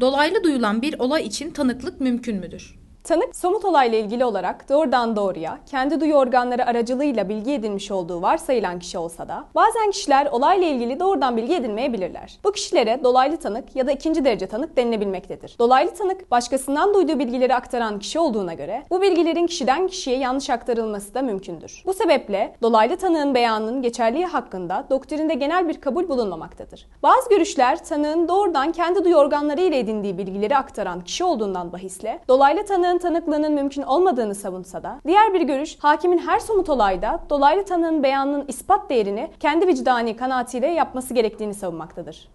Dolaylı duyulan bir olay için tanıklık mümkün müdür? Tanık, somut olayla ilgili olarak doğrudan doğruya, kendi duyu organları aracılığıyla bilgi edinmiş olduğu varsayılan kişi olsa da, bazen kişiler olayla ilgili doğrudan bilgi edinmeyebilirler. Bu kişilere dolaylı tanık ya da ikinci derece tanık denilebilmektedir. Dolaylı tanık, başkasından duyduğu bilgileri aktaran kişi olduğuna göre, bu bilgilerin kişiden kişiye yanlış aktarılması da mümkündür. Bu sebeple, dolaylı tanığın beyanının geçerliği hakkında doktrinde genel bir kabul bulunmamaktadır. Bazı görüşler, tanığın doğrudan kendi duyu organları ile edindiği bilgileri aktaran kişi olduğundan bahisle, dolaylı tanığın tanıklığının mümkün olmadığını savunsa da, diğer bir görüş hakimin her somut olayda dolaylı tanığın beyanının ispat değerini kendi vicdani kanaatiyle yapması gerektiğini savunmaktadır.